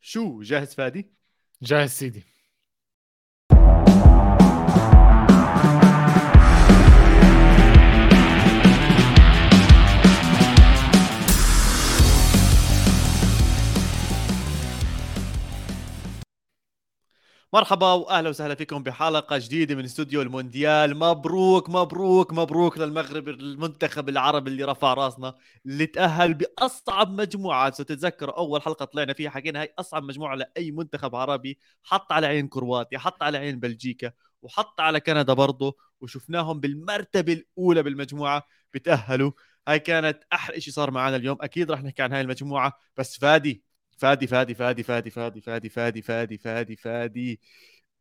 شو جاهز فادي؟ جاهز سيدي مرحبا واهلا وسهلا فيكم بحلقة جديدة من استوديو المونديال. مبروك مبروك مبروك للمغرب المنتخب العربي اللي رفع راسنا اللي تأهل بأصعب مجموعة. سو أول حلقة طلعنا فيها حكينا هاي أصعب مجموعة لأي منتخب عربي. حط على عين كرواتيا حط على عين بلجيكا وحط على كندا برضه وشفناهم بالمرتبة الأولى بالمجموعة بتأهلوا. هاي كانت أحلى شيء صار معنا اليوم. أكيد رح نحكي عن هاي المجموعة. بس فادي فادي فادي فادي فادي فادي فادي فادي فادي فادي فادي.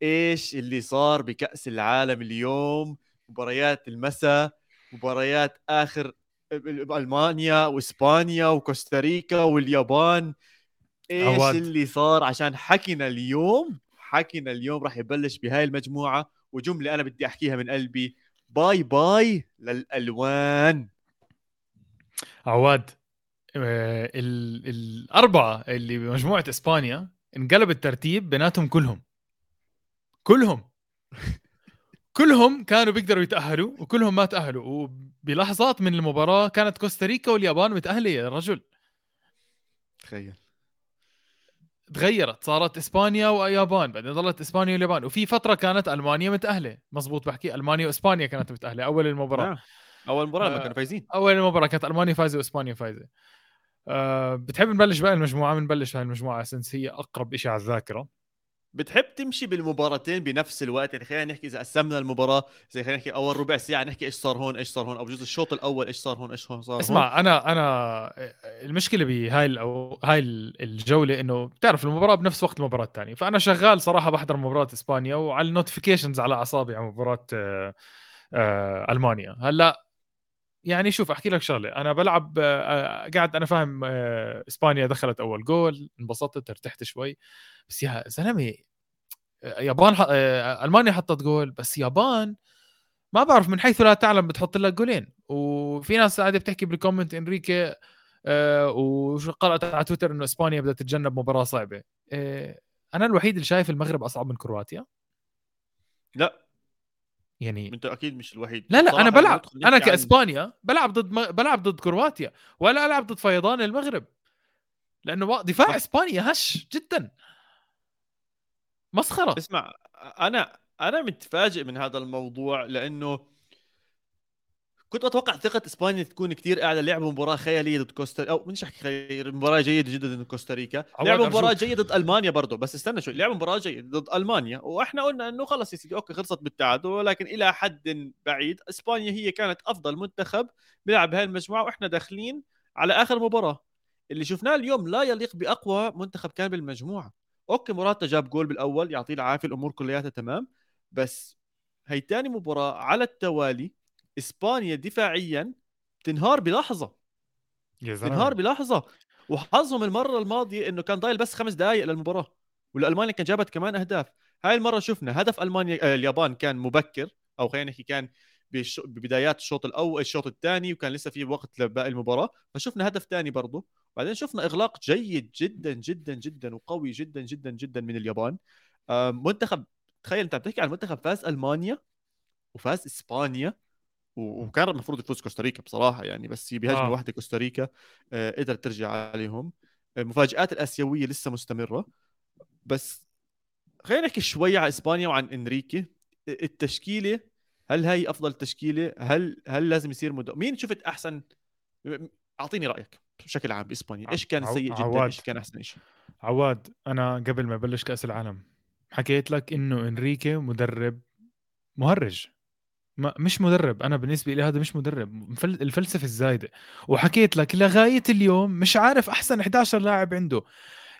إيش اللي صار بكأس العالم اليوم؟ مباريات المساء مباريات آخر ألمانيا وإسبانيا وكوستاريكا واليابان. إيش عواد. اللي صار؟ عشان حكينا اليوم حكينا اليوم راح يبلش بهاي المجموعة وجملة أنا بدي أحكيها من قلبي. باي باي للألوان. عواد. آه، الأربعة اللي بمجموعة إسبانيا انقلب الترتيب بيناتهم كلهم. كلهم. كلهم كانوا بيقدروا يتأهلوا وكلهم ما تأهلوا. وبلحظات من المباراة كانت كوستاريكا واليابان متأهلة يا رجل. تخيل. تغيرت. صارت إسبانيا واليابان بعدين ظلت إسبانيا واليابان. وفي فترة كانت ألمانيا متأهلة. مزبوط بحكي. ألمانيا وإسبانيا كانت متأهلة. أول المباراة. نعم. أول مباراة لما كانوا فايزين. أول المباراة كانت ألمانيا فايزة وإسبانيا فايزة. أه بتحب نبلش بقى المجموعة؟ بنبلش هاي المجموعة سنس هي أقرب شيء على الذاكرة. بتحب تمشي بالمباراتين بنفس الوقت؟ يعني خلينا نحكي إذا قسمنا المباراة زي خلينا نحكي أول ربع ساعة نحكي إيش صار هون إيش صار هون أو بجوز الشوط الأول إيش صار هون إيش صار هون. اسمع أنا أنا المشكلة بهاي أو هاي الجولة إنه بتعرف المباراة بنفس وقت المباراه الثانية فأنا شغال صراحة بحضر مباراة إسبانيا وعلى ال notifications على أعصابي على مباراة آه، آه، ألمانيا. هلأ يعني شوف أحكي لك شغلة. أنا بلعب آه، قاعد أنا فاهم آه، إسبانيا دخلت أول جول انبسطت ارتحت شوي. بس يا زلمة آه، يابان. ألمانيا حطت جول. بس يابان ما بعرف من حيث لا تعلم بتحط لك جولين. وفي ناس قاعدة بتحكي بال comment إنريكي وقرأت على تويتر إنه إسبانيا بدها تتجنب مباراة صعبة. أنا الوحيد اللي شايف المغرب أصعب من كرواتيا. لا. يعني انت أكيد مش الوحيد. لا لا أنا بلعب أنا كإسبانيا عن... بلعب ضد م... بلعب ضد كرواتيا ولا ألعب ضد فيضان المغرب. لأنه دفاع إسبانيا هش جدا. مسخرة. اسمع أنا أنا متفاجئ من هذا الموضوع لأنه كنت أتوقع ثقة إسبانيا تكون كثير أعلى. لعبوا مباراة خيالية ضد كوستا أو مش احكي خيالية مباراة جيدة جدا ضد كوستاريكا. لعبوا مباراة جيدة ضد ألمانيا برضه بس استنى شوي. لعبوا مباراة جيدة ضد ألمانيا. وإحنا قلنا إنه خلص يا سيدي okay خلصت بالتعادل. ولكن إلى حد بعيد إسبانيا هي كانت أفضل منتخب بيلعب بهاي المجموعة. وإحنا داخلين على آخر مباراة. اللي شفناه اليوم لا يليق بأقوى منتخب كان بالمجموعة. okay موراتا جاب جول بالأول يعطيه العافية الأمور كلياتها تمام. بس هي ثاني مباراة على التوالي إسبانيا دفاعيا تنهار بلحظة. تنهار بلحظة. وحظهم المرة الماضية إنه كان ضايل بس خمس دقائق للمباراة والألمانيا كان جابت كمان أهداف. هاي المرة شفنا هدف ألمانيا آه اليابان كان مبكر أو خلينا نحكي كان ببدايات الشوط الأول الشوط الثاني وكان لسه في وقت لباقي المباراة. فشفنا هدف ثاني برضه. بعدين شفنا إغلاق جيد جدا جدا جدا وقوي جدا جدا جدا من اليابان. منتخب تخيل أنت بتحكي عن منتخب فاز ألمانيا وفاز إسبانيا. وكان المفروض يفوز كوستاريكا بصراحة يعني بس بهجمة آه. واحدة كوستاريكا آه قدرت ترجع عليهم. المفاجات الآسيوية لسه مستمرة. بس خلينا نحكي شوي عن إسبانيا وعن إنريكي. التشكيلة هل هي أفضل تشكيلة؟ هل هل لازم يصير مد... مين شفت أحسن؟ أعطيني رأيك بشكل عام بإسبانيا. إيش كان سيء جدا؟ عواد. إيش كان أحسن شيء عواد أنا قبل ما أبلش كأس العالم حكيت لك إنه إنريكي مدرب مهرج. ما مش مدرب أنا بالنسبة لي هذا مش مدرب الفلسفة الزايدة. وحكيت لك لغاية اليوم مش عارف أحسن 11 لاعب عنده.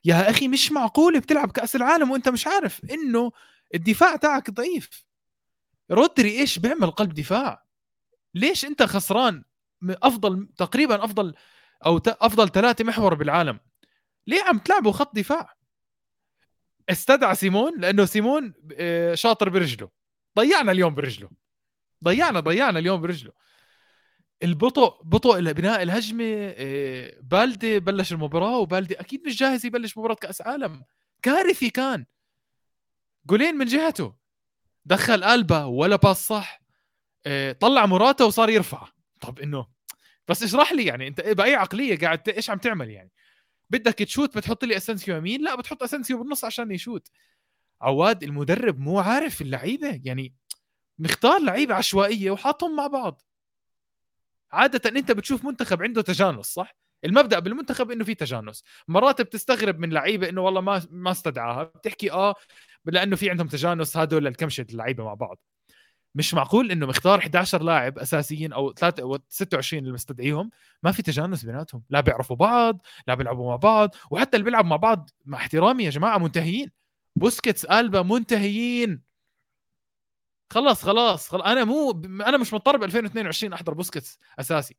يا أخي مش معقول بتلعب كأس العالم وأنت مش عارف إنه الدفاع تاعك ضعيف. رودري إيش بيعمل قلب دفاع؟ ليش أنت خسران أفضل تقريبا أفضل أو أفضل ثلاثة محور بالعالم؟ ليه عم تلعبوا خط دفاع؟ استدعى سيمون لأنه سيمون آه، شاطر برجله. ضيعنا اليوم برجله. ضيعنا ضيعنا اليوم برجله. البطء بطء بناء الهجمة آه، بالدي بلش المباراة وبالدي أكيد مش جاهز يبلش مباراة كأس عالم. كارثي كان. جولين من جهته. دخل ألبا ولا باس صح. آه، طلع مراته وصار يرفع طب إنه بس اشرح لي يعني أنت بأي عقلية قاعد إيش عم تعمل يعني؟ بدك تـ shoot بتحط لي اسنسيو يمين؟ لا بتحط اسنسيو بالنص عشان يـ shoot. هواد المدرب مو عارف اللعيبة. يعني مختار لعيبة عشوائية وحاطهم مع بعض. عادة أنت بتشوف منتخب عنده تجانس صح؟ المبدأ بالمنتخب إنه في تجانس. مرات بتستغرب من لعيبة إنه والله ما ما استدعاها بتحكي آه لأنه في عندهم تجانس هدول الكمشه اللعيبة مع بعض. مش معقول إنه مختار 11 لاعب أساسيين أو 3 أو 26 اللي مستدعيهم؟ ما في تجانس بيناتهم. لا بيعرفوا بعض لا بيلعبوا مع بعض وحتى اللي بيلعب مع بعض مع احترامي يا جماعة منتهيين. بوسكيتس ألبا منتهيين. خلاص خلاص خلاص. أنا مو أنا مش مضطر ب 2022 أحضر بوسكيتس أساسي.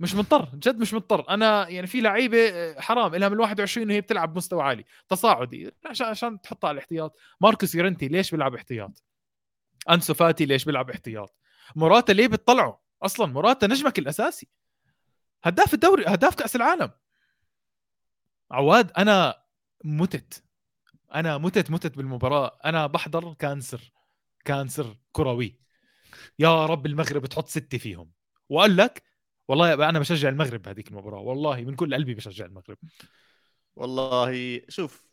مش مضطر جد مش مضطر. أنا يعني في لعيبة حرام. لها من 21 وهي بتلعب بمستوى عالي. تصاعدي. عشان عشان تحطها على الاحتياط. ماركوس يورنتي ليش بيلعب احتياط؟ أنسو فاتي ليش بيلعب احتياط؟ موراتا ليه بتطلعه؟ أصلا موراتا نجمك الأساسي. هداف الدوري هداف كأس العالم. عواد أنا متت. أنا متت متت بالمباراة. أنا بحضر cancer. cancer كروي. يا رب المغرب تحط ستة فيهم. وقال لك والله أنا بشجع المغرب بهذيك المباراة والله من كل قلبي بشجع المغرب. والله شوف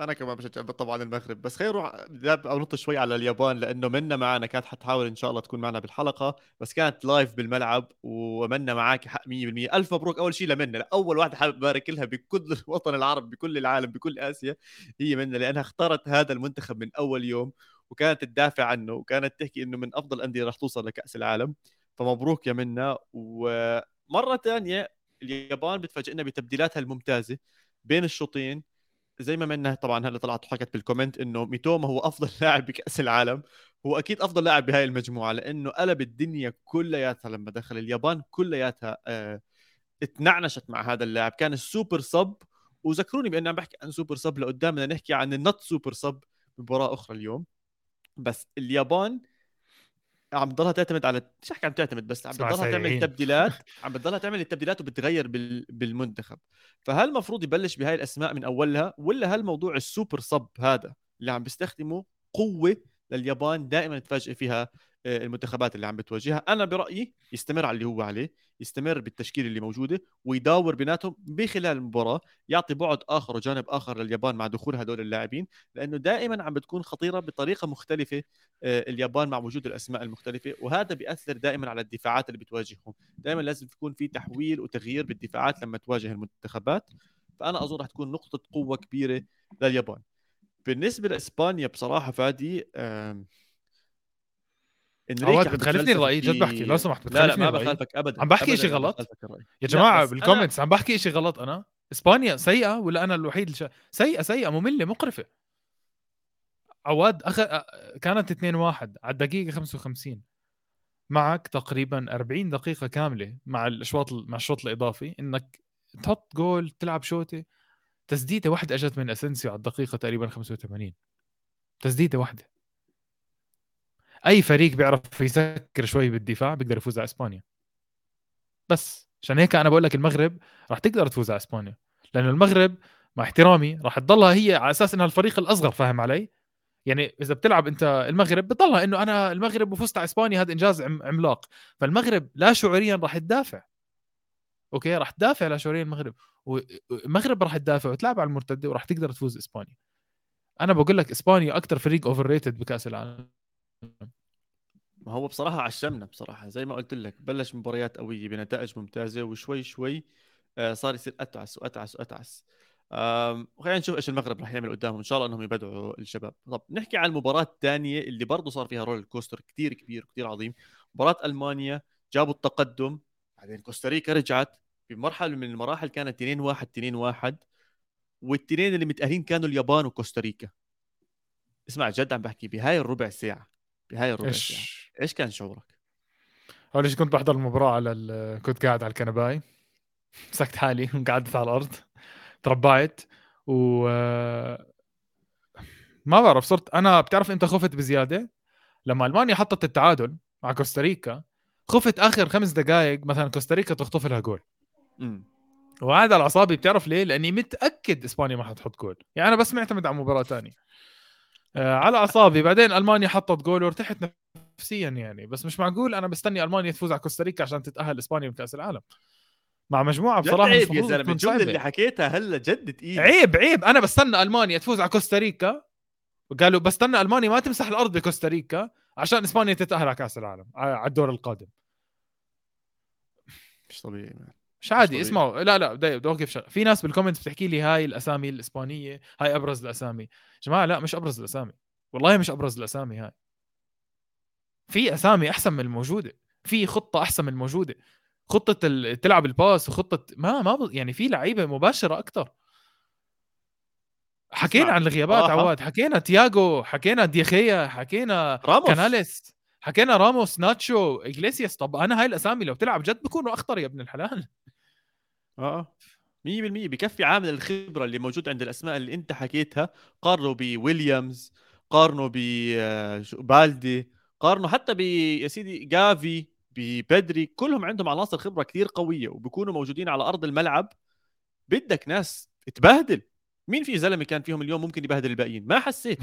أنا كمان بشجع طبعا المغرب بس خلينا نروح أو نط شوي على اليابان لأنه منا معنا كانت حتحاول إن شاء الله تكون معنا بالحلقة بس كانت لايف بالملعب ومنا معك حق 100% ألف مبروك أول شيء لمنا اول واحدة حابب ابارك لها بكل الوطن العربي بكل العالم بكل آسيا هي منا لأنها اختارت هذا المنتخب من أول يوم. وكانت تدافع عنه وكانت تحكي إنه من أفضل الأندية راح توصل لكأس العالم. فمبروك يا منا ومرة ثانية اليابان بتفاجئنا بتبديلاتها الممتازة بين الشوطين. زي ما منا طبعا هلأ طلعت وحكت بال comment إنه ميتوما هو أفضل لاعب بكأس العالم. هو أكيد أفضل لاعب بهاي المجموعة لأنه قلب الدنيا كلياتها لما دخل اليابان كلياتها آه اتنعنشت مع هذا اللاعب. كان ال super sub. وذكروني بأني عم بحكي عن super sub لقدام بدنا نحكي عن النت super sub بمباراة أخرى اليوم. بس اليابان عم بتضلها تعتمد على مش عم تعتمد بس عم بتضلها تعمل تبديلات عم بتضلها تعمل التبديلات وبتغير بال... بالمنتخب. فهل المفروض يبلش بهاي الأسماء من أولها ولا هل موضوع السوبر صب هذا اللي عم بيستخدمه قوة لليابان دائما تفاجئ فيها المنتخبات اللي عم بتواجهها. أنا برأيي يستمر على اللي هو عليه يستمر بالتشكيل اللي موجودة ويداور بيناتهم بخلال المباراة يعطي بعد آخر وجانب آخر لليابان مع دخول هدول اللاعبين لأنه دائما عم بتكون خطيرة بطريقة مختلفة آه، اليابان مع وجود الأسماء المختلفة وهذا بيأثر دائما على الدفاعات اللي بتواجههم. دائما لازم تكون في تحويل وتغيير بالدفاعات لما تواجه المنتخبات. فأنا أظن رح تكون نقطة قوة كبيرة لليابان. بالنسبة لإسبانيا بصراحة فادي إنريكي بتخالفني الرأي جد بحكي لو سمحت لا لا ما بخالفك ابدا عم بحكي شيء غلط؟ يا جماعة بال comments أنا... عم بحكي شيء غلط أنا؟ إسبانيا سيئة ولا أنا الوحيد اللي سيئة سيئة مملة مقرفة. عواد أخ... كانت 2 1 على الدقيقة 55 معك تقريبا 40 دقيقة كاملة مع الأشواط مع الشوط الإضافي. إنك تحط جول تلعب شوطة. تسديدة واحدة أجت من اسنسيو على الدقيقة تقريبا 85 تسديدة واحدة. أي فريق بيعرف يسكر شوي بالدفاع بيقدر يفوز على إسبانيا. بس عشان هيك أنا بقول لك المغرب راح تقدر تفوز على إسبانيا. لأنه المغرب مع احترامي راح تضلها هي على أساس إنها الفريق الأصغر فاهم علي؟ يعني إذا بتلعب أنت المغرب بتضلها إنه أنا المغرب وفزت على إسبانيا هذا إنجاز عملاق. فالمغرب لا شعوريا راح تدافع. okay؟ راح تدافع لا شعوريا المغرب. والمغرب راح تدافع وتلعب على المرتدة وراح تقدر تفوز إسبانيا. أنا بقول لك إسبانيا أكثر فريق overrated بكأس العالم. ما هو بصراحة عشمنا بصراحة زي ما قلت لك بلش مباريات قوية بنتائج ممتازة وشوي شوي آه، صار يصير أتعس وأتعس وأتعس. وخلينا نشوف إيش المغرب راح يعمل قدامهم. إن شاء الله إنهم يبدعوا الشباب. طب نحكي عن المباراة الثانية اللي برضه صار فيها roller coaster كثير كبير كثير عظيم. مباراة ألمانيا جابوا التقدم بعدين كوستاريكا رجعت بمرحلة من المراحل كانت 2 1 2 1 والتنين اللي متأهلين كانوا اليابان وكوستاريكا. اسمع جد عم بحكي بهاي الربع ساعة. بهاي الربع إيش... ساعة إيش كان شعورك؟ أول شيء كنت بحضر المباراة على ال... كنت قاعد على الكنباي. مسكت حالي وقعدت على الأرض. تربعت و ما بعرف صرت أنا بتعرف أنت خفت بزيادة؟ لما ألمانيا حطت التعادل مع كوستاريكا خفت آخر خمس دقائق مثلا كوستاريكا تخطف لها جول. وهذا على اعصابي بتعرف ليه؟ لأني متأكد إسبانيا ما حتحط جول. يعني أنا بس معتمد على مباراة ثانية آه على أعصابي. بعدين ألمانيا حطت جول وارتحت نفسيا يعني. بس مش معقول أنا بستني ألمانيا تفوز على كوستاريكا عشان تتأهل إسبانيا بكاس العالم. مع مجموعة بصراحة مش عيب يا زلمة تكون الجملة. اللي حكيتها هلا جد تقيل عيب عيب. أنا بستنى ألمانيا تفوز على كوستاريكا. قالوا بستنى ألمانيا ما تمسح الأرض بكوستاريكا عشان إسبانيا تتأهل على كأس العالم على الدور القادم. مش طبيعي man. مش عادي. اسمعوا لا لا بدي بدي اوقف في ناس بال comment بتحكي لي هاي الأسامي الإسبانية هاي أبرز الأسامي. جماعة لا مش أبرز الأسامي. والله مش أبرز الأسامي هاي. في أسامي أحسن من الموجودة. في خطة أحسن من الموجودة. خطة ال- تلعب الباس وخطة ما ما ب- يعني في لعيبة مباشرة أكثر حكينا عن الغيابات صراحة. عواد. حكينا تياجو حكينا ديخيا حكينا راموس. كاناليس. حكينا راموس ناتشو إجليسياس. طب أنا هاي الأسامي لو تلعب جد بكونوا أخطر يا ابن الحلال. آه آه. 100% بكفي عامل الخبرة اللي موجود عند الأسماء اللي أنت حكيتها. قارنه بويليامز قارنه ببالدي قارنه حتى ب يا سيدي جافي ببدري كلهم عندهم عناصر خبرة كثير قوية وبيكونوا موجودين على أرض الملعب. بدك ناس تبهدل. مين في زلمة كان فيهم اليوم ممكن يبهدل الباقيين؟ ما حسيت.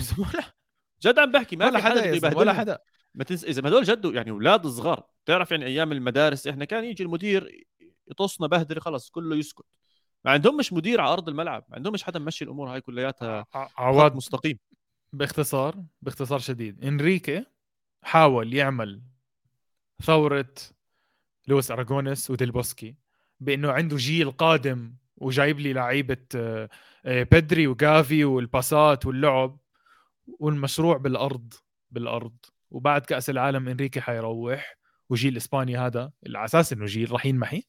جد عم بحكي ما ولا في حدا بده ولا حدا. ما تنسى إذا ما هدول جدوا يعني أولاد صغار. بتعرف يعني أيام المدارس إحنا كان يجي المدير يطصنا بهدلة خلص كله يسكت. ما عندهم مش مدير على أرض الملعب ما عندهم مش حدا ممشي الأمور هاي كلياتها عواد مستقيم. باختصار باختصار شديد. إنريكي حاول يعمل ثورة لويس اراجونيس وديلبوسكي بإنه عنده جيل قادم وجايب لي لعيبة آه، آه، بدري وجافي والباسات واللعب. والمشروع بالأرض بالأرض. وبعد كأس العالم إنريكي حيروح وجيل إسبانيا هذا على أساس إنه جيل راح ينمحي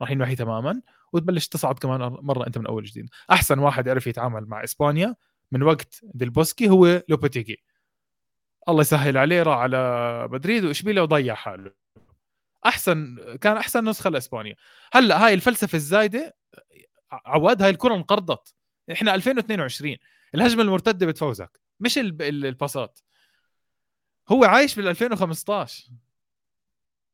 راح ينمحي تماما. وتبلش تصعد كمان مرة أنت من أول جديد. أحسن واحد عرف يتعامل مع إسبانيا من وقت ديلبوسكي هو لوبوتيجي. الله يسهل عليه راح على مدريد واشبيليا وضيع حاله. أحسن كان أحسن نسخة لإسبانيا. هلأ هاي الفلسفة الزايدة عواد هاي الكرة انقرضت. إحنا 2022 الهجمة المرتدة بتفوزك. مش ال- ال- الباسات هو عايش بال 2015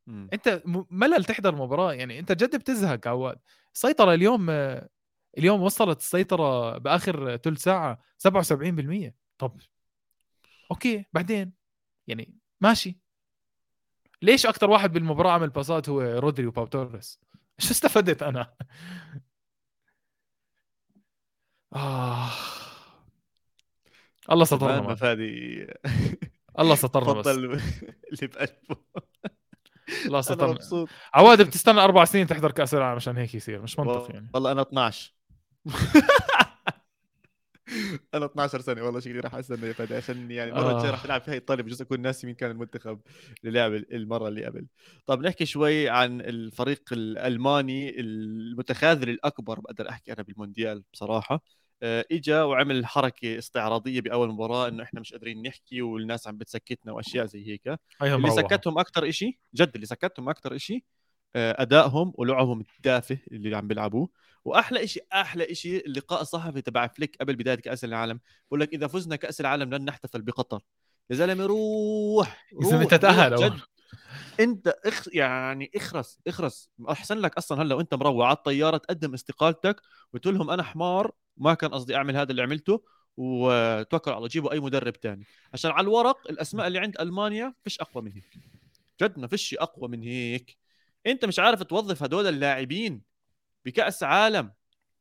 مم. انت ملل تحضر مباراة. يعني انت جد بتزهق عواد. السيطرة اليوم اليوم وصلت السيطرة بآخر ثلث ساعة 77% طب أوكي بعدين؟ يعني ماشي. ليش أكثر واحد بالمباراة عمل باسات هو رودري وباو توريس؟ شو استفدت أنا؟ آه. الله سترنا كمان معك. مفادي الله سترنا بس. اللي بقلبه. الله أنا سترنا. مبسوط. عواد بتستنى أربع سنين تحضر كأس العالم عشان هيك يصير مش منطقي يعني. والله أنا 12 أنا 12 سنة والله شكلي راح أستنى يا فادي عشان يعني المرة الجاية آه. راح تلعب فيها إيطاليا بجوز اكون ناسي مين كان المنتخب اللي لعب المرة اللي قبل. طب نحكي شوي عن الفريق الألماني المتخاذل الأكبر بقدر أحكي أنا بالمونديال بصراحة. آه، إجا وعمل حركة استعراضية بأول مباراة إنه إحنا مش قادرين نحكي والناس عم بتسكتنا وأشياء زي هيك. هيهم اللي. سكتهم أكثر شيء جد اللي سكتهم أكثر شيء أدائهم ولعبهم التافه اللي عم بيلعبوه. وأحلى شيء أحلى شيء اللقاء الصحفي تبع فليك قبل بداية كأس العالم. بقول لك إذا فزنا كأس العالم لن نحتفل بقطر. يا زلمة روح روح أهو. جد. أنت إخ يعني إخرس إخرس. أحسن لك أصلا هلأ وأنت مروع على الطيارة تقدم استقالتك وتقول لهم أنا حمار ما كان قصدي أعمل هذا اللي عملته وتوكل على الله جيبوا أي مدرب تاني. عشان على الورق الأسماء اللي عند ألمانيا فيش أقوى من هيك. جد ما فيش أقوى من هيك. أنت مش عارف توظف هدول اللاعبين بكأس عالم.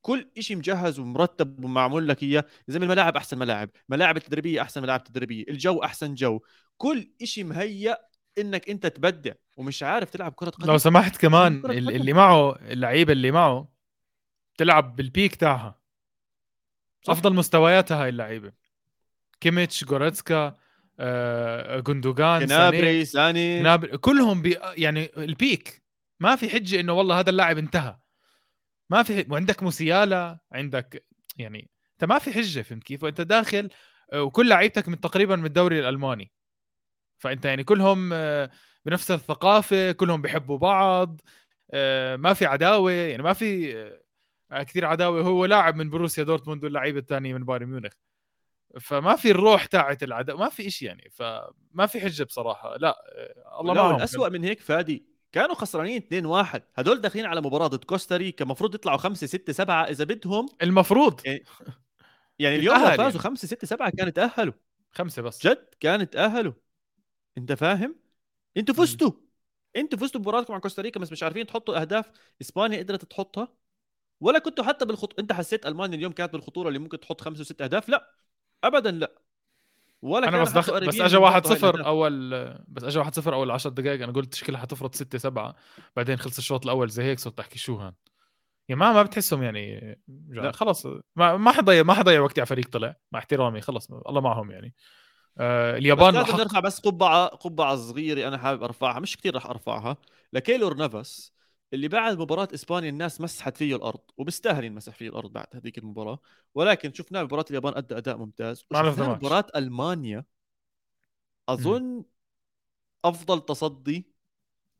كل شيء مجهز ومرتب ومعمول لك إياه. زي الملاعب أحسن ملاعب ملاعب التدريبية أحسن ملاعب تدريبيه الجو أحسن جو. كل شيء مهيأ إنك أنت تبدع ومش عارف تلعب كرة قدم. لو سمحت كمان. اللي معه اللعيبة اللي معه تلعب بال peak تاعها. صح. أفضل مستوياتها هاي اللعيبة. كيميتش جوريتسكا آه، جوندوجان كنابري ساني. نابري كلهم بي يعني ال peak. ما في حجة إنه والله هذا اللاعب انتهى. ما في وعندك موسيالا عندك يعني أنت ما في حجة فهمت كيف؟ وأنت داخل آه، وكل لعيبتك من تقريبا من الدوري الألماني. فأنت يعني كلهم آه، بنفس الثقافة كلهم بيحبوا بعض آه، ما في عداوة يعني ما في كثير عداوة. هو لاعب من بروسيا دورتموند واللعيبه الثانية من بايرن ميونخ. فما في الروح تاعت العداء ما في شيء يعني. فما في حجة بصراحة. لا الله لا الاسوء من هيك فادي كانوا خسرانين 2-1 هدول داخلين على مباراة ضد كوستاريكا المفروض يطلعوا 5 6 7 إذا بدهم. المفروض. يعني, يعني اليوم لو فازوا يعني. 5 6 7 كانوا تاهلوا خمسة بس. جد كانوا تاهلوا أنت فاهم؟ أنتوا. فزتوا. أنتوا فزتوا بمباراتكم مع كوستاريكا بس مش عارفين تحطوا أهداف إسبانيا قدرت تحطها. ولا كنتوا حتى بالخط انت حسيت ألمانيا اليوم كانت بالخطورة اللي ممكن تحط خمسة وست أهداف؟ لا. ابدا لا. ولا أنا بس دخل بس اجى يحطوا 1 هاي 0 الأهداف. اول بس اجى 1 0 أول 10 دقائق أنا قلت شكلها حتفرط 6 7 بعدين خلص الشوط الأول زي هيك صرت أحكي شو هان. يعني ما ما بتحسهم يعني لا. خلص. ما ما حضيع ما حضيع وقتي على فريق طلع. مع احترامي خلص. الله معهم يعني. آه بس اليابان لازم حق نرفع بس قبعه قبعة صغيرة أنا حابب أرفعها. مش كثير رح أرفعها. لكيلور نافاس اللي بعد مباراة إسبانيا الناس مسحت فيه الأرض وبيستاهل ينمسح فيه الأرض بعد هذيك المباراة. ولكن شفناه بمباراة اليابان أدى أداء ممتاز. مباراة ألمانيا. أظن أفضل تصدي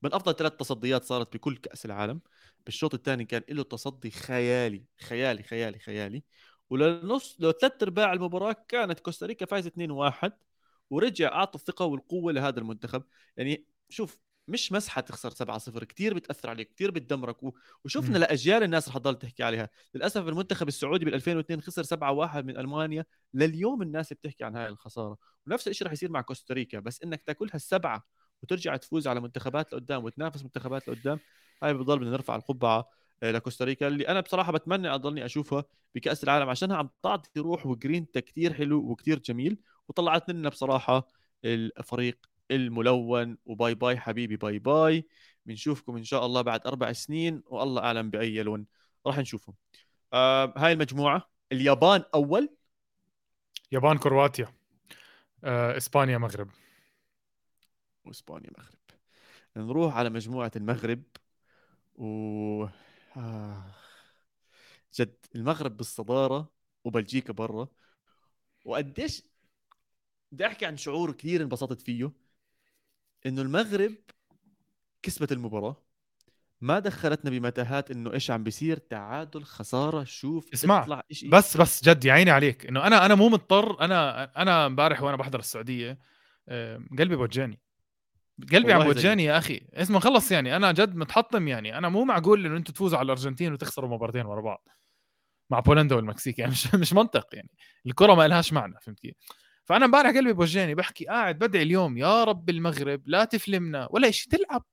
من أفضل ثلاث تصديات صارت بكل كأس العالم. بالشوط الثاني كان له تصدي خيالي خيالي خيالي خيالي. ولنص لو ثلاث أرباع المباراة كانت كوستاريكا فايزه 2-1 ورجع أعطى الثقة والقوة لهذا المنتخب. يعني شوف مش مسحة تخسر 7-0 كثير بتأثر عليك كثير بتدمرك و- وشفنا مم. لأجيال الناس رح تضل تحكي عليها للأسف المنتخب السعودي بال 2002 خسر 7-1 من ألمانيا لليوم الناس بتحكي عن هاي الخسارة ونفس الشيء رح يصير مع كوستاريكا بس إنك تاكلها السبعه وترجع تفوز على منتخبات لقدام وتنافس منتخبات لقدام هاي بضل بدنا نرفع القبعة آه، لكوستاريكا اللي أنا بصراحة بتمنى أضلني أشوفها بكأس العالم عشانها عم تعطي روح وجرينتا كثير حلو وكثير جميل وطلعت لنا بصراحة الفريق الملون و bye bye حبيبي bye bye. بنشوفكم إن شاء الله بعد أربع سنين والله أعلم بأي لون راح نشوفهم. آه هاي المجموعة. اليابان أول. يابان كرواتيا. آه إسبانيا مغرب. وإسبانيا مغرب. نروح على مجموعة المغرب. و آه. جد المغرب بالصدارة وبلجيكا برا. وقديش بدي أحكي عن شعور كثير انبسطت فيه. إنه المغرب كسبت المباراة. ما دخلتنا بمتاهات إنه إيش عم بيصير؟ تعادل خسارة شوف اسمع، اطلع شيء بس بس جد يا عيني عليك. إنه أنا أنا مو مضطر. أنا أنا امبارح وأنا بحضر السعودية قلبي بوجاني. قلبي عم بوجاني يا أخي. اسمه خلص يعني. أنا جد متحطم يعني. أنا مو معقول إنه أنتم تفوزوا على الأرجنتين وتخسروا مباراتين ورا بعض مع بولندا والمكسيك. يعني مش مش منطق يعني. الكرة ما لهاش معنى فهمت كيف؟ فأنا امبارح قلبي بوجاني بحكي قاعد بدعي اليوم يا رب المغرب لا تفلمنا. ولا شيء تلعب.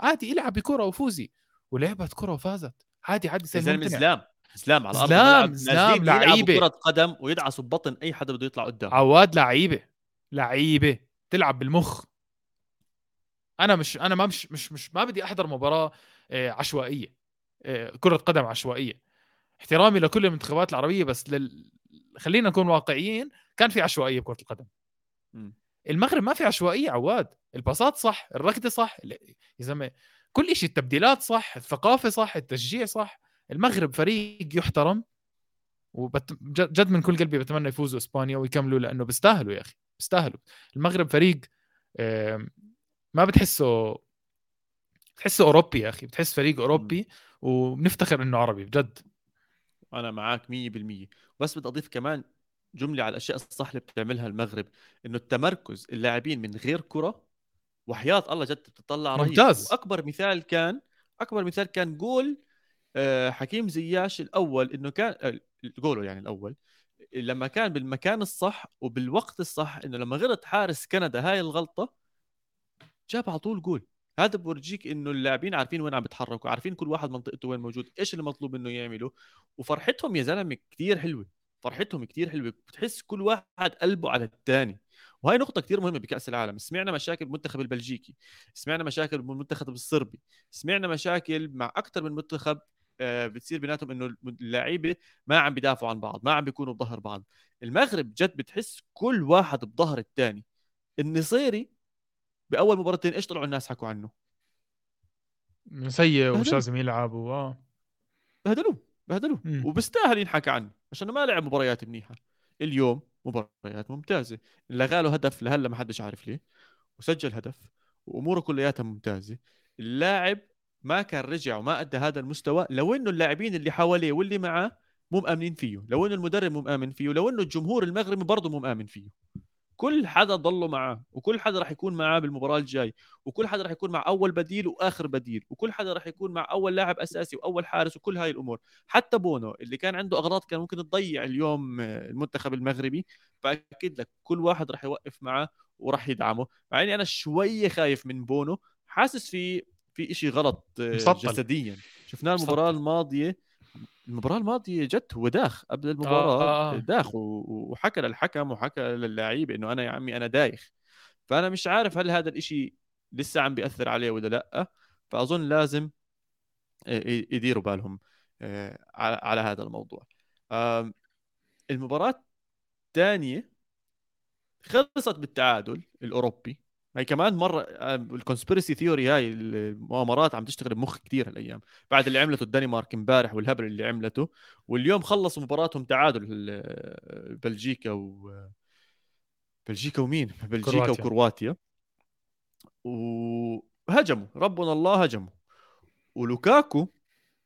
عادي العب بكرة وفوزي. ولعبت كرة وفازت. عادي عادي يا سهل زلمه زلام زلام على ارض زلام، زلام، لعيبة. كرة قدم ويدعسوا ببطن أي حدا بده يطلع قدام. عواد لعيبة. لعيبة. تلعب بالمخ. أنا مش أنا ما مش مش, مش ما بدي أحضر مباراة آه، عشوائية. آه، كرة قدم عشوائية. احترامي لكل المنتخبات العربية بس لل... خلينا نكون واقعيين كان في عشوائية بكرة القدم. المغرب ما في عشوائية عواد. الباصات صح الركضة صح يا زلمة كل شيء التبديلات صح الثقافة صح التشجيع صح. المغرب فريق يحترم وبت... جد جد من كل قلبي بتمنى يفوزوا إسبانيا ويكملوا لأنه بيستاهلوا يا أخي بيستاهلوا. المغرب فريق ما بتحسه بتحسه أوروبي يا أخي بتحس فريق أوروبي وبنفتخر إنه عربي بجد. أنا معك 100% بس بدي أضيف كمان جملة على الأشياء الصح اللي بتعملها المغرب إنه التمركز اللاعبين من غير كرة وحياة الله جد بتطلع رهيب. ممتاز. وأكبر مثال كان أكبر مثال كان جول آه، حكيم زياش الأول إنه كان آه، جوله يعني الأول لما كان بالمكان الصح وبالوقت الصح إنه لما غلط حارس كندا هاي الغلطة جاب على طول جول. هذا بورجيك إنه اللاعبين عارفين وين عم بيتحركوا عارفين كل واحد منطقته وين موجود إيش اللي مطلوب منه يعمله وفرحتهم يا زلمة كثير حلوة. فرحتهم كثير حلوة بتحس كل واحد قلبه على الثاني وهي نقطة كثير مهمة بكأس العالم، سمعنا مشاكل بالمنتخب البلجيكي، سمعنا مشاكل بالمنتخب الصربي، سمعنا مشاكل مع أكثر من منتخب آه، بتصير بيناتهم إنه اللعيبة ما عم بيدافعوا عن بعض، ما عم بيكونوا بظهر بعض. المغرب جد بتحس كل واحد بظهر الثاني. النصيري بأول مباراتين إيش طلعوا الناس حكوا عنه؟ سيء ومش. لازم يلعب. آه بهدلوه بهدلوه مم. وبيستاهل ينحكى عنه عشان ما لعب مباريات منيحة. اليوم مباريات ممتازة، لغى له هدف لهلا ما حدش عارف ليه. وسجل هدف وأموره كلياتها ممتازة. اللاعب ما كان رجع وما أدى هذا المستوى لو إنه اللاعبين اللي حواليه واللي معاه مو مآمنين فيه. لو إنه المدرب مو مآمن فيه. لو إنه الجمهور المغربي برضه مو مآمن فيه. كل حدا ضله معاه وكل حدا راح يكون معاه بالمباراة الجاي وكل حدا راح يكون مع أول بديل وآخر بديل وكل حدا راح يكون مع أول لاعب أساسي وأول حارس وكل هاي الأمور. حتى بونو اللي كان عنده أغراض كان ممكن تضيع اليوم المنتخب المغربي فاكد لك كل واحد راح يوقف معاه وراح يدعمه. مع إني أنا شوية خايف من بونو حاسس في في شيء غلط مسطل. جسديا. شفناه المباراة الماضية المباراة الماضية جت هو داخ قبل المباراة آه، آه. داخ و- وحكى للحكم وحكى للاعيبه إنه أنا يا عمي أنا دايخ. فأنا مش عارف هل هذا الإشي لسه عم بيأثر عليه ولا لأ. فأظن لازم ي- يديروا بالهم آه، على هذا الموضوع. المباراة الثانية خلصت بالتعادل الأوروبي. هي كمان مرة ال conspiracy theory هاي المؤامرات عم تشتغل بمخ كثير هالأيام بعد اللي عملته الدنمارك امبارح والهبل اللي عملته واليوم خلصوا مباراتهم تعادل ال- بلجيكا و بلجيكا ومين؟ بلجيكا كرواتيا. وكرواتيا وهجموا ربنا الله هجموا ولوكاكو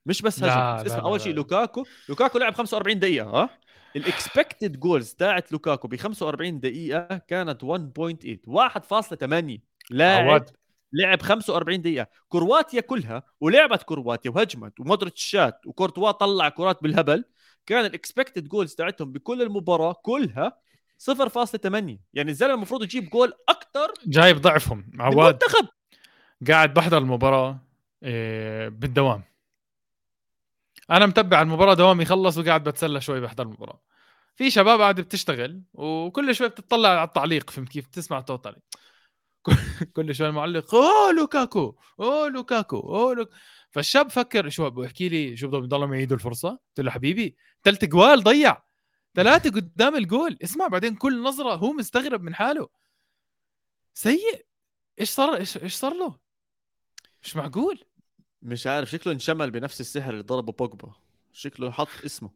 مش بس هجم لا، اسمع أول. شيء لوكاكو لوكاكو لعب 45 دقيقة ها ال expected goals تاعت لوكاكو ب 45 دقيقة كانت 1.8 1.8 لاعب لعب 45 دقيقة. كرواتيا كلها ولعبت كرواتيا وهجمت ومودريتش شات وكورتوا طلع كرات بالهبل. كان ال expected goals تاعتهم بكل المباراة كلها 0.8 يعني الزلمة المفروض يجيب جول أكثر جايب ضعفهم. عواد المنتخب. قاعد بحضر المباراة إيه، بالدوام. أنا متبع المباراة دوامي خلص وقاعد بتسلى شوي بحضر المباراة. في شباب قاعدة بتشتغل وكل شوي بتطلع على التعليق فهمت كيف؟ تسمع صوت علي كل شوي المعلق أوه لوكاكو! أوه لوكاكو! أوه لوك... فالشاب فكر شو بحكي لي شو بدهم يضلوا يعيدوا الفرصة؟ قلت له حبيبي ثلاث جوال ضيع ثلاثة قدام الجول اسمع بعدين كل نظرة هو مستغرب من حاله. سيء! إيش صار إيش صار له؟ مش معقول! مش عارف شكله انشمل بنفس السحر اللي ضربه بوجبا. شكله حط اسمه.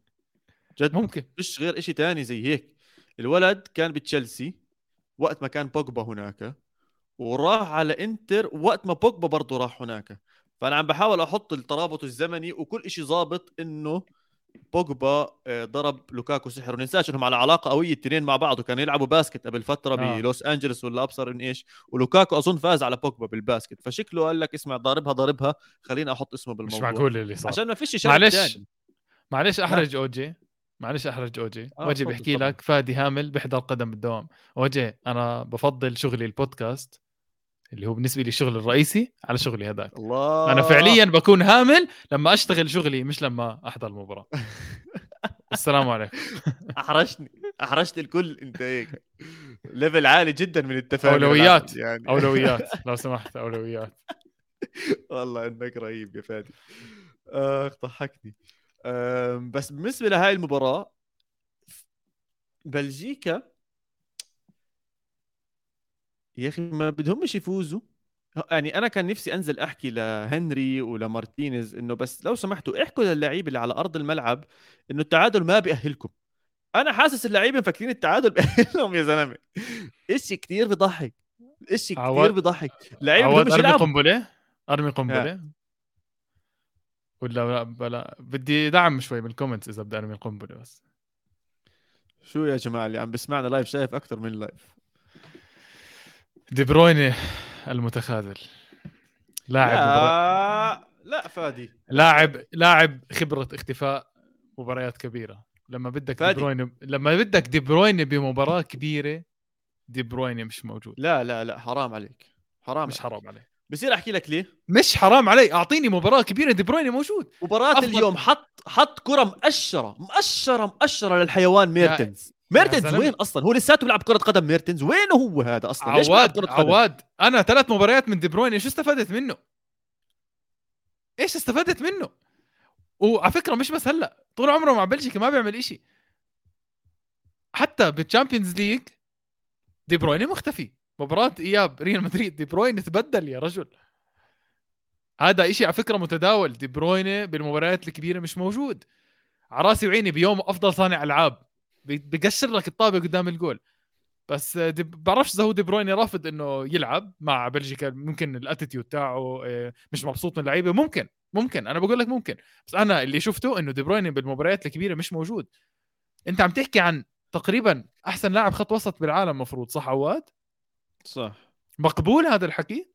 جد ممكن. مش غير إشي تاني زي هيك. الولد كان بتشيلسي وقت ما كان بوجبا هناك وراح على إنتر وقت ما بوجبا برضه راح هناك. فأنا عم بحاول أحط الترابط الزمني وكل إشي ظابط إنه بوجبا آه، ضرب لوكاكو سحر. وننساش إنهم على علاقة قوية الاثنين مع بعض. وكانوا يلعبوا basket قبل فترة آه. بلوس أنجلوس ولا أبصر من إيش. ولوكاكو أظن فاز على بوجبا بال basket. فشكله قال لك اسمع ضاربها ضاربها. خليني أحط اسمه مش بالموضوع. معقول اللي صار. عشان ما فيش شيء معلش معلش أحرج أوجي. معلش أحرج أوجي. آه، وجي تفضل، بحكي. لك فادي هامل بيحضر قدم بالدوام. أوجي أنا بفضل شغلي البودكاست. اللي هو بالنسبة لي الشغل الرئيسي على شغلي هذاك. الله. أنا فعليا بكون هامل لما أشتغل شغلي مش لما أحضر المباراة. السلام عليكم. أحرجتني. أحرجت الكل. أنت هيك. level عالي جدا من التفاهم أولويات. يعني. أولويات. لو سمحت أولويات. والله إنك رهيب يا فادي. اخ ضحكني أم، بس بالنسبة لهاي المباراة بلجيكا يا أخي ما بدهمش يفوزوا. يعني أنا كان نفسي أنزل أحكي لهنري ولمارتينيز إنه بس لو سمحتوا احكوا للاعيبه اللي على أرض الملعب إنه التعادل ما بيأهلكم. أنا حاسس اللعيبة مفكرين التعادل بيأهلهم يا زلمة. اشي كثير بضحك اشي كثير بضحك عواد بدهمش أرمي قنبلة؟ أرمي قنبلة؟ ولا لا بلا. بدي دعم شوي من ال comments إذا بدي أرمي القنبلة بس. شو يا جماعة اللي عم بسمعنا live شايف أكثر من live دي بروين المتخاذل. لاعب لا لا فادي. لاعب لاعب خبرة اختفاء مباريات كبيرة. لما بدك دي فادي. بروين لما بدك دي بروين بمباراة كبيرة دي بروين مش موجود. لا لا لا حرام عليك. حرام مش حرام عليه بصير أحكي لك ليه؟ مش حرام علي أعطيني مباراة كبيرة دي بروين موجود. مباراة أفضل. اليوم حط حط كرة مقشرة مقشرة مقشرة للحيوان ميرتنز. ميرتنز. وين أصلا؟ هو لساته بيلعب كرة قدم ميرتنز وينه هو هذا أصلا؟ ليش عواد كرة قدم؟ عواد أنا ثلاث مباريات من دي بروين شو استفدت منه؟ إيش استفدت منه؟ وعلى فكرة مش بس هلأ طول عمره مع بلجيكا ما بيعمل إشي. حتى بال Champions League دي بروين مختفي. مباراة إياب ريال مدريد دي بروين تبدل يا رجل. هذا إشي على فكرة متداول. دي بروين بالمباريات الكبيرة مش موجود. على راسي وعيني بيوم أفضل صانع ألعاب. بيقشر لك الطابه قدام الجول. بس دي بعرفش إذا هو دي بروين رافض إنه يلعب مع بلجيكا. ممكن ال attitude تاعه آه، مش مبسوط من اللعيبه ممكن ممكن. أنا بقول لك ممكن. بس أنا اللي شفته إنه دي بروين بالمباريات الكبيرة مش موجود. أنت عم تحكي عن تقريبا أحسن لاعب خط وسط بالعالم مفروض صح عواد؟ صح. مقبول هذا الحكي؟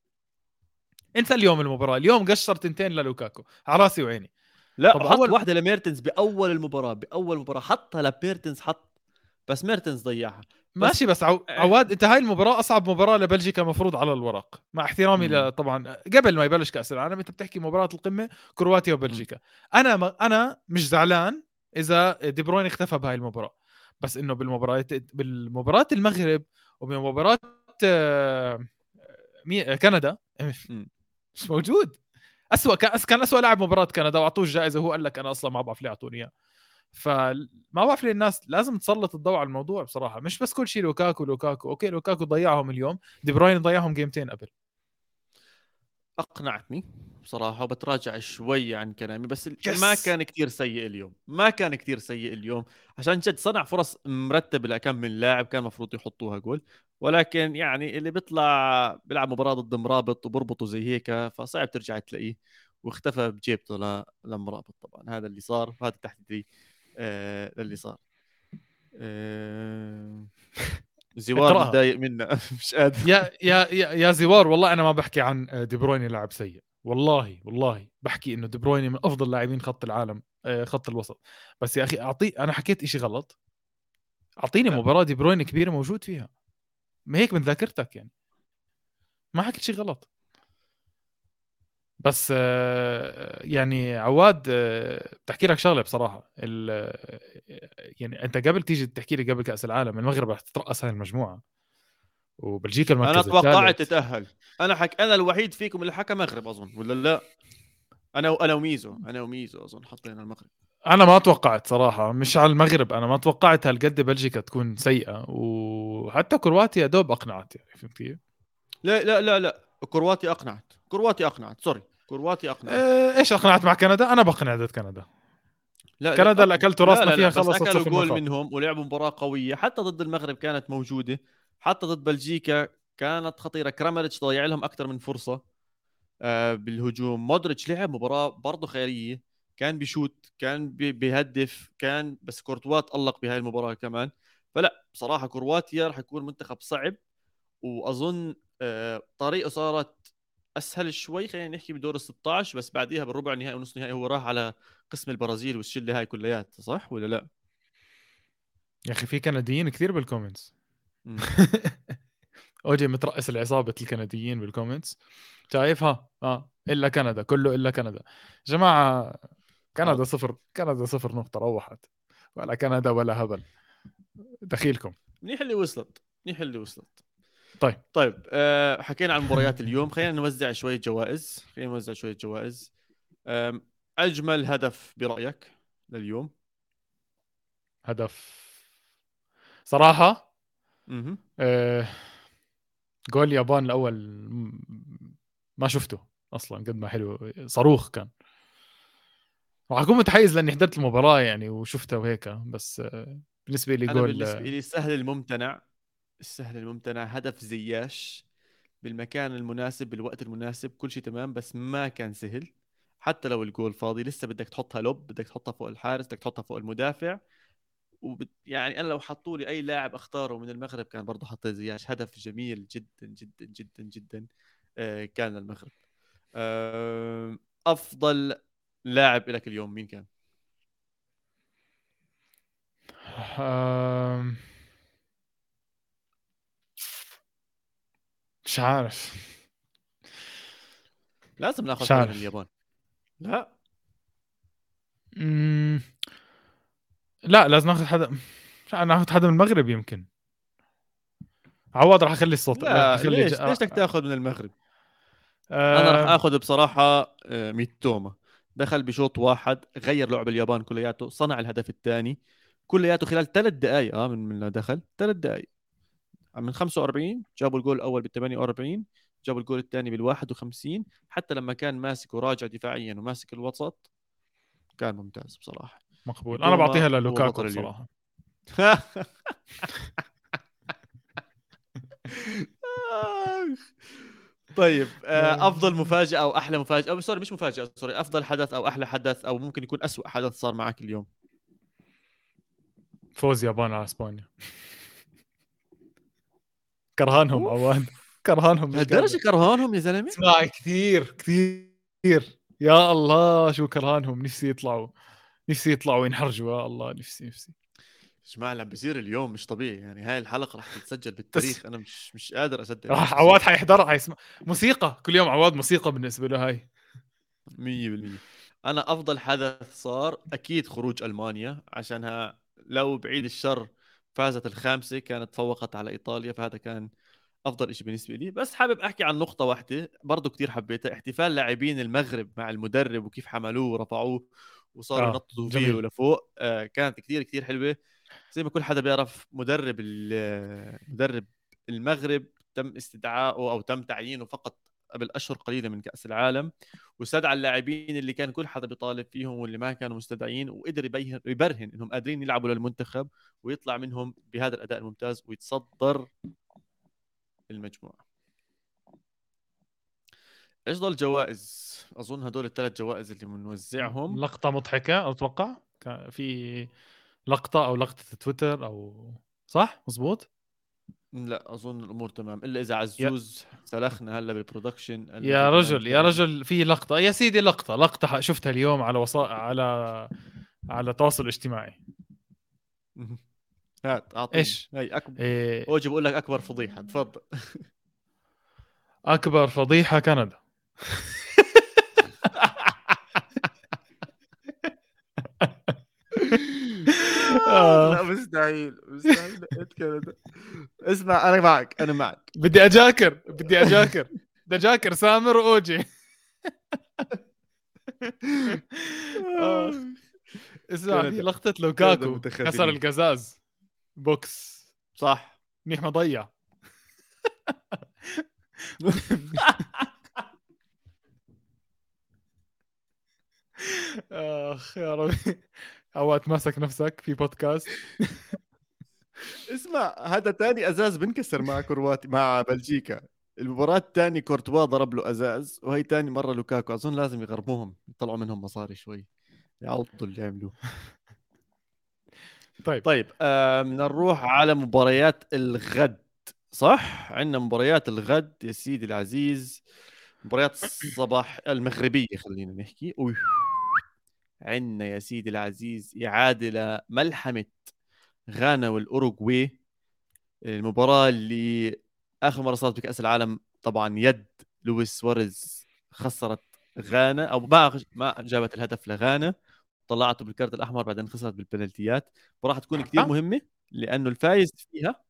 أنت اليوم المباراة اليوم قشر تنتين للوكاكو. على راسي وعيني. لا طب حط أول- واحدة لميرتنز بأول المباراة بأول مباراة حطها لميرتنز حط بس ميرتنز ضيعها. ماشي بس عو... عواد انت هاي المباراة أصعب مباراة لبلجيكا مفروض على الورق. مع احترامي. ل... طبعا قبل ما يبلش كأس العالم انت بتحكي مباراة القمة كرواتيا وبلجيكا. أنا ما... أنا مش زعلان إذا دي بروين اختفى بهاي المباراة. بس إنه بالمباراه بالمباراه المغرب وبمباراه آه، مي... كندا. مش موجود. اسوء كان كان اسوء لاعب مباراة كندا وأعطوه الجائزة وهو قال لك أنا أصلا ما بعرف ليه أعطوني إياه. فما بعرف ليه الناس لازم تسلط الضوء على الموضوع بصراحة. مش بس كل شيء لوكاكو لوكاكو. okay لوكاكو ضيعهم اليوم. دي بروين ضيعهم جيمتين قبل. أقنعتني. بصراحة وبتراجع شوي عن كلامي بس Yes. ما كان كتير سيء اليوم ما كان كتير سيء اليوم. عشان جد صنع فرص مرتبه لكم من لاعب كان المفروض يحطوها جول ولكن يعني اللي بيطلع بيلعب مباراة ضد مرابط وبربطه زي هيك فصعب ترجع تلاقيه واختفى بجيبته ل... لمرابط طبعا. هذا اللي صار وهذا تحديدي آه للي صار. آه... زوار. متضايق منا مش قادر. يا يا يا, يا زوار والله أنا ما بحكي عن دي بروين لاعب سيء. والله والله بحكي إنه دي بروين من أفضل لاعبين خط العالم آه، خط الوسط. بس يا أخي أعطي أنا حكيت إشي غلط. أعطيني لا. مباراة دي بروين كبيرة موجود فيها. ما هيك من ذاكرتك يعني. ما حكيت شيء غلط. بس آه، يعني عواد آه، بتحكي لك شغلة بصراحة. ال- يعني أنت قبل تيجي تحكي لي قبل كأس العالم المغرب رح تترأس هاي المجموعة. وبلجيكا المركز أنا توقعت. تتأهل. أنا حك... أنا الوحيد فيكم اللي حكى مغرب أظن ولا لا أنا وأنا وميزو أنا وميزو أظن حطينا المغرب أنا ما توقعت صراحة مش على المغرب أنا ما توقعت هالقد بلجيكا تكون سيئة وحتى كرواتيا دوب أقنعت يعني فهمت كيف؟ لا لا لا لا كرواتي أقنعت كرواتي أقنعت sorry كرواتي أقنعت إيه، إيش أقنعت مع كندا؟ أنا بقنع ضد كندا لا كندا اللي اكلتوا لا، راسنا فيها خلصت أكلوا جول. منهم ولعبوا مباراة قوية حتى ضد المغرب كانت موجودة حتى ضد بلجيكا كانت خطيرة. كرامريتش ضيع لهم أكثر من فرصة آه بالهجوم. مودريتش لعب مباراة برضه خيالية. كان بيشوت كان بي- بيهدف كان بس كورتوا تألق بهاي المباراة كمان. فلا بصراحة كرواتيا راح يكون منتخب صعب وأظن آه طريقة صارت أسهل شوي. خلينا نحكي بدور ال 16 بس بعديها بالربع النهائي ونص النهائي هو راح على قسم البرازيل والشلة هاي كلياتها. صح ولا لا؟ يا أخي في كنديين كثير بال comments. أوجي مترأس العصابة الكنديين بال comments شايف ها آه إلا كندا كله إلا كندا. جماعة كندا آه. صفر كندا صفر نقطة روحت. ولا كندا ولا هبل. دخيلكم. منيح اللي وصلت منيح اللي وصلت. طيب. طيب أه حكينا عن مباريات اليوم. خلينا نوزع شوية جوائز. خلينا نوزع شوية جوائز. أجمل هدف برأيك لليوم؟ هدف. صراحة؟ مهم. جول اليابان الأول ما شفته أصلا قد ما حلو صاروخ كان. راح أكون متحيز لأني حضرت المباراة يعني وشفتها وهيك بس بالنسبة لي جول بالنسبة لي السهل الممتنع السهل الممتنع هدف زياش بالمكان المناسب بالوقت المناسب كل شيء تمام بس ما كان سهل. حتى لو الجول فاضي لسه بدك تحطها لوب بدك تحطها فوق الحارس بدك تحطها فوق المدافع. وبت... يعني أنا لو حطوا لي أي لاعب أختاره من المغرب كان برضه حطيت زياش هدف جميل جدا جدا جدا جدا آه كان المغرب آه أفضل لاعب لك اليوم مين كان؟ آم، مش عارف. لازم ناخذ من. اليابان. لا. مم، لا لازم ناخذ حدا مش ناخذ حدا من المغرب يمكن. عوض راح أخلي الصوت لا أخلي ليش؟ ج- ليش بدك تاخذ من المغرب؟ آه، أنا راح آخذ بصراحة آه، ميتوما دخل بشوط واحد غير لعب اليابان كلياته صنع الهدف الثاني. كلياته خلال ثلاث دقائق آه من من دخل ثلاث دقائق من 45 جابوا الجول الأول بال 48 جابوا الجول الثاني بال 51 حتى لما كان ماسك وراجع دفاعيا وماسك الوسط كان ممتاز بصراحة. مقبول. أنا بعطيها للوكاكو آخ. طيب آه، أفضل مفاجأة أو أحلى مفاجأة أو سوري مش مفاجأة سوري أفضل حدث أو أحلى حدث أو ممكن يكون أسوأ حدث صار معك اليوم؟ فوز يابان على إسبانيا. كرهانهم عواد كرهانهم لهالدرجة كرهانهم يا زلمة؟ اسمع كثير كثير. يا الله شو كرهانهم نفسي يطلعوا. نفسي يطلعوا ينحرجوا يا الله نفسي نفسي. جماعة اللي عم بيصير اليوم مش طبيعي. يعني هاي الحلقة راح تتسجل بالتاريخ. أنا مش مش قادر أصدق راح عواد حيحضرها حيسمع. موسيقى. كل يوم عواد موسيقى بالنسبة له هاي. 100% أنا أفضل حدث صار أكيد خروج ألمانيا عشانها لو بعيد الشر فازت الخامسة كانت تفوقت على إيطاليا فهذا كان أفضل شيء بالنسبة لي. بس حابب أحكي عن نقطة واحدة برضو كثير حبيتها. احتفال لاعبين المغرب مع المدرب وكيف حملوه ورفعوه. وصاروا آه، ينططوا. فيه لفوق آه كانت كثير كثير حلوة. زي ما كل حدا بيعرف مدرب ال- مدرب المغرب تم استدعائه أو تم تعيينه فقط قبل أشهر قليلة من كأس العالم واستدعى اللاعبين اللي كان كل حدا بيطالب فيهم واللي ما كانوا مستدعيين وقدر يبين يبرهن إنهم قادرين يلعبوا للمنتخب ويطلع منهم بهذا الأداء الممتاز ويتصدر المجموعة. إيش ضل جوائز؟ أظن هدول الثلاث جوائز اللي بنوزعهم لقطة مضحكة أتوقع. في لقطة أو لقطة تويتر أو صح؟ مزبوط لا أظن الأمور تمام. إلا إذا عزوز سلخنا هلا بال production. يا رجل يا. رجل في لقطة. يا سيدي لقطة. لقطة شفتها اليوم على وسائل على على التواصل الاجتماعي هات أعطيني. إيش؟ هي أكبر. إيه. اوجي بقول لك أكبر فضيحة. تفضل. أكبر فضيحة كندا. لا مستحيل مستحيل. اسمع أنا معك أنا معك. بدي أجاكر بدي أجاكر. بدي أجاكر سامر وأوجي. آه. اسمع في. لقطة لوكاكو. كسر القزاز. بوكس. صح. منيح ما آخ يا ربي. اوقات ماسك نفسك في بودكاست. اسمع هذا تاني أزاز بنكسر مع كرواتي مع بلجيكا. المباراة الثانية كورتوا ضرب له أزاز وهي تاني مرة لوكاكو. أظن لازم يغرموهم يطلعوا منهم مصاري شوي. يعوضوا اللي عملوه. طيب. طيب آه بدنا نروح على مباريات الغد صح؟ عندنا مباريات الغد يا سيدي العزيز. مباريات الصباح المغربية خلينا نحكي. أوي. عندنا يا سيدي العزيز إعادة لملحمة غانا والأوروغواي. المباراة اللي آخر مرة صارت بكأس العالم طبعا يد لويس سواريز خسرت غانا أو ما ما جابت الهدف لغانا طلعته بالكارت الأحمر بعدين خسرت بالبنالتيات. وراح تكون كثير آه. مهمة لأنه الفايز فيها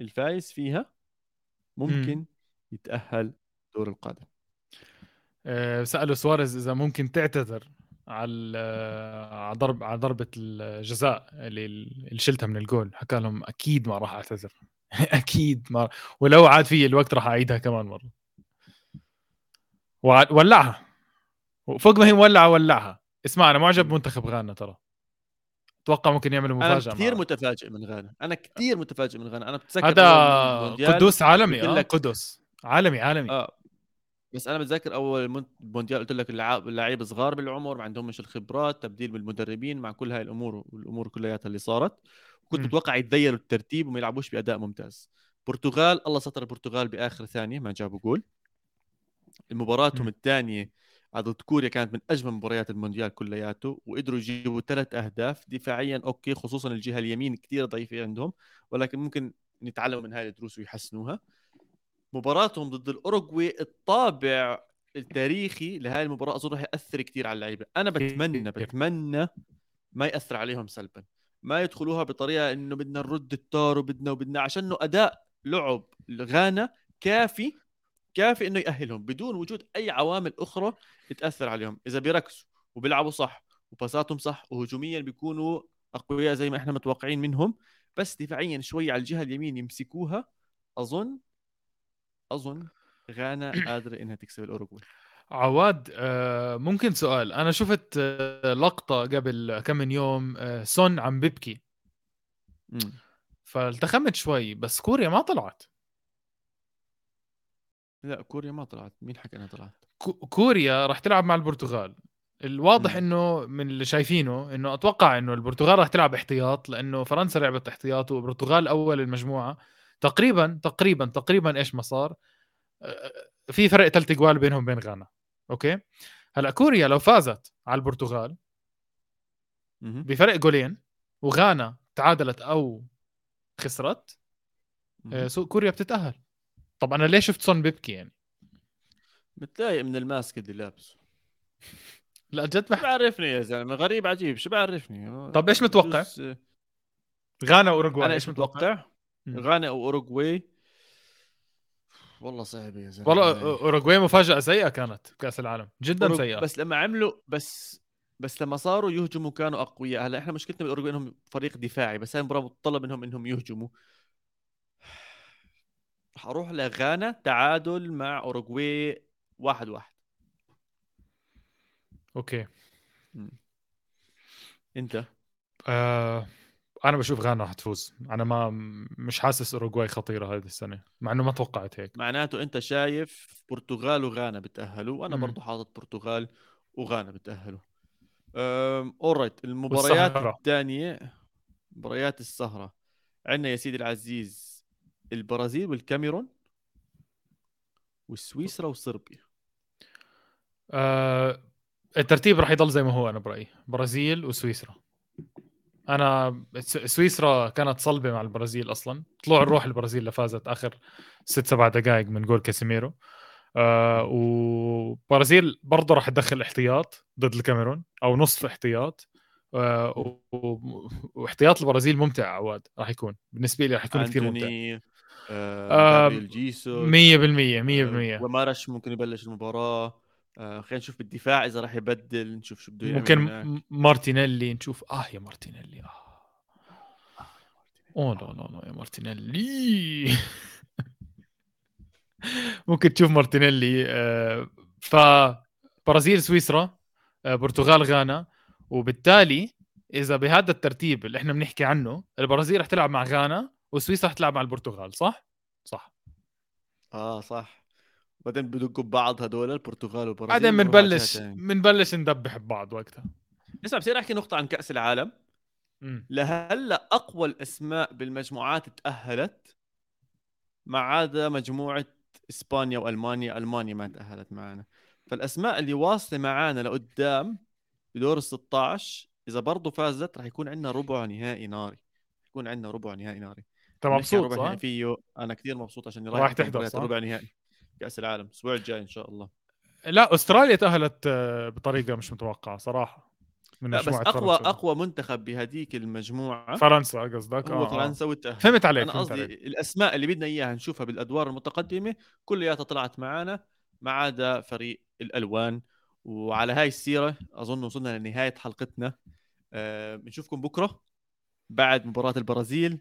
الفايز فيها ممكن يتأهل الدور القادم. آه، سألوا سواريز إذا ممكن تعتذر. على آه، على ضرب على ضربة الجزاء اللي اللي شلتها من الجول. حكى لهم أكيد ما راح أعتذر. أكيد ما ولو عاد في الوقت راح أعيدها كمان مرة. ولعها. وفوق ما هي مولعة ولعها. اسمع أنا معجب بمنتخب غانا ترى. أتوقع ممكن يعملوا مفاجأة كثير معه. متفاجئ من غانا. أنا كثير متفاجئ من غانا. أنا بتذكر هذا قدوس عالمي آه لك- قدس عالمي عالمي. آه. بس أنا بتذكر أول مون- مونديال قلت لك اللعيبة صغار بالعمر ما عندهمش الخبرات تبديل بالمدربين مع كل هاي الأمور والأمور كلياتها اللي صارت كنت. متوقع يتغيروا الترتيب وما يلعبوش بأداء ممتاز برتغال الله ستر البرتغال بآخر ثانية ما جابوا جول مباراتهم. الثانية ضد كوريا كانت من أجمل مباريات المونديال كلياته وقدروا يجيبوا ثلاث أهداف دفاعيا okay خصوصا الجهة اليمين كثير ضعيفة عندهم ولكن ممكن نتعلم من هاي الدروس ويحسنوها مباراتهم ضد الأوروغواي الطابع التاريخي لهاي المباراة أظن راح يأثر كثير على اللعيبة. أنا بتمنى. بتمنى ما يأثر عليهم سلبا. ما يدخلوها بطريقة إنه بدنا نرد التار وبدنا وبدنا عشان إنه أداء لعب غانا كافي كافي إنه يأهلهم بدون وجود أي عوامل أخرى تأثر عليهم. إذا بيركزوا وبيلعبوا صح وباساتهم صح وهجوميا بيكونوا أقوياء زي ما إحنا متوقعين منهم بس دفاعيا شوي على الجهة اليمين يمسكوها أظن أظن غانا قادرة إنها تكسب الأوروغواي. عواد آه، ممكن سؤال. أنا شفت آه، لقطة قبل كم من يوم آه، سون عم ببكي. فالتخمت شوي بس كوريا ما طلعت. لا كوريا ما طلعت. مين حكى إنها طلعت؟ كوريا راح تلعب مع البرتغال. الواضح مم. إنه من اللي شايفينه إنه أتوقع إنه البرتغال راح تلعب احتياط لأنه فرنسا لعبت احتياط والبرتغال أول المجموعة. تقريبا تقريبا تقريبا إيش ما صار؟ آه، في فرق ثلاث جوال بينهم وبين غانا. أوكي؟ هلأ كوريا لو فازت على البرتغال. بفرق جولين وغانا تعادلت أو خسرت آه، مهم. so كوريا بتتأهل. طب أنا ليش شفت سون بيبكي يعني؟ متضايق من ال mask اللي لابسه. لا جد بح... بعرفني يا زلمة؟ غريب عجيب. شو بعرفني؟ طب إيش متوقع؟ غانا وأوروغواي أنا إيش متوقع؟ غانا أو أوروغواي. والله صعب يا زلمة. والله أوروغواي مفاجأة سيئة كانت كأس العالم جدا أوروغ- سيئة. بس لما عملوا بس بس لما صاروا يهجموا كانوا أقوياء. هلا إحنا مشكلتنا بالأوروغواي إنهم فريق دفاعي بس هاي المباراه متطلب منهم إنهم يهجموا. رح أروح لغانا تعادل مع أوروغواي واحد واحد. okay. أنت؟ آه أنا بشوف غانا رح تفوز. أنا ما مش حاسس أوروغواي خطيرة هذه السنة مع إنه ما توقعت هيك. معناته أنت شايف برتغال وغانا بتأهلوا وأنا مم. برضو حاطط برتغال وغانا بتأهلوا. اورايت المباريات. الثانية مباريات السهرة. عندنا يا سيدي العزيز البرازيل والكاميرون وسويسرا وصربيا. آه الترتيب راح يضل زي ما هو أنا برأيي. برازيل وسويسرا. أنا سويسرا كانت صلبة مع البرازيل أصلا. طلوع الروح البرازيل اللي فازت آخر ست سبع دقائق من جول كاسيميرو. آه وبرازيل برضه راح تدخل احتياط ضد الكاميرون أو نصف احتياط. آه واحتياط البرازيل ممتع عواد راح يكون. بالنسبة لي راح يكون كثير ممتع. آه جيسوس 100% 100% ومارتش ممكن يبلش المباراة. آه خلينا نشوف بالدفاع إذا راح يبدل نشوف شو بده يعمل ممكن مارتينيلي نشوف. آه يا مارتينيلي. آه. أوه لا لا لا يا مارتينيلي. ممكن تشوف مارتينيلي آه ف برازيل سويسرا آه برتغال غانا. وبالتالي إذا بهذا الترتيب اللي إحنا بنحكي عنه البرازيل رح تلعب مع غانا وسويسرا رح تلعب مع البرتغال صح؟ صح. آه صح. بعدين بدقوا ببعض هدول البرتغال والبرازيل بعدين بنبلش. بنبلش ندبح ببعض وقتها اسمع بصير أحكي نقطة عن كأس العالم. لهلا أقوى الأسماء بالمجموعات تأهلت ما عدا مجموعة إسبانيا وألمانيا، ألمانيا ما تأهلت معنا فالأسماء اللي واصلة معانا لقدام بدور ال 16 إذا برضه فازت راح يكون عندنا ربع نهائي ناري يكون عندنا ربع نهائي ناري أنت مبسوط صح؟ فيه أنا كثير مبسوط عشان رايح تحضر،؟ ربع نهائي كأس العالم الأسبوع الجاي إن شاء الله. لا أستراليا تأهلت آه، بطريقة مش متوقعة صراحة. من لا بس أقوى فرنسا. أقوى منتخب بهديك المجموعة فرنسا قصدك؟ هو آه، آه. فرنسا والتاهل فهمت عليك أنا قصدي الأسماء اللي بدنا إياها نشوفها بالأدوار المتقدمة كلياتها طلعت معنا ما عدا فريق الألوان. وعلى هاي السيرة أظن وصلنا لنهاية حلقتنا. آه، بنشوفكم بكرة بعد مباراة البرازيل.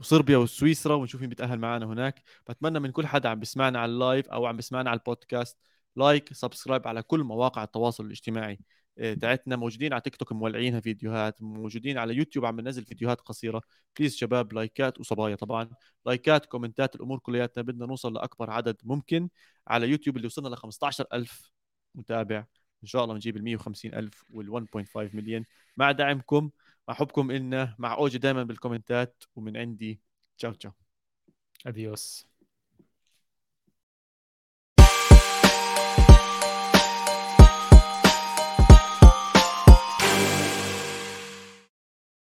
وصربيا وسويسرا ونشوف مين بيتأهل معنا هناك. بتمنى من كل حدا عم بيسمعنا على ال live أو عم بيسمعنا على ال podcast like subscribe على كل مواقع التواصل الاجتماعي آه، تاعتنا. موجودين على تيك توك مولعينها فيديوهات موجودين على يوتيوب عم بننزل فيديوهات قصيرة. please شباب لايكات وصبايا طبعا. لايكات comment ات الأمور كلياتنا بدنا نوصل لأكبر عدد ممكن على يوتيوب اللي وصلنا ل 15000 متابع. إن شاء الله نجيب ال 150000 وال 1.5 مليون مع دعمكم مع حبكم إلنا مع أوجي دائما بال comment ات ومن عندي تشاو تشاو. اديوس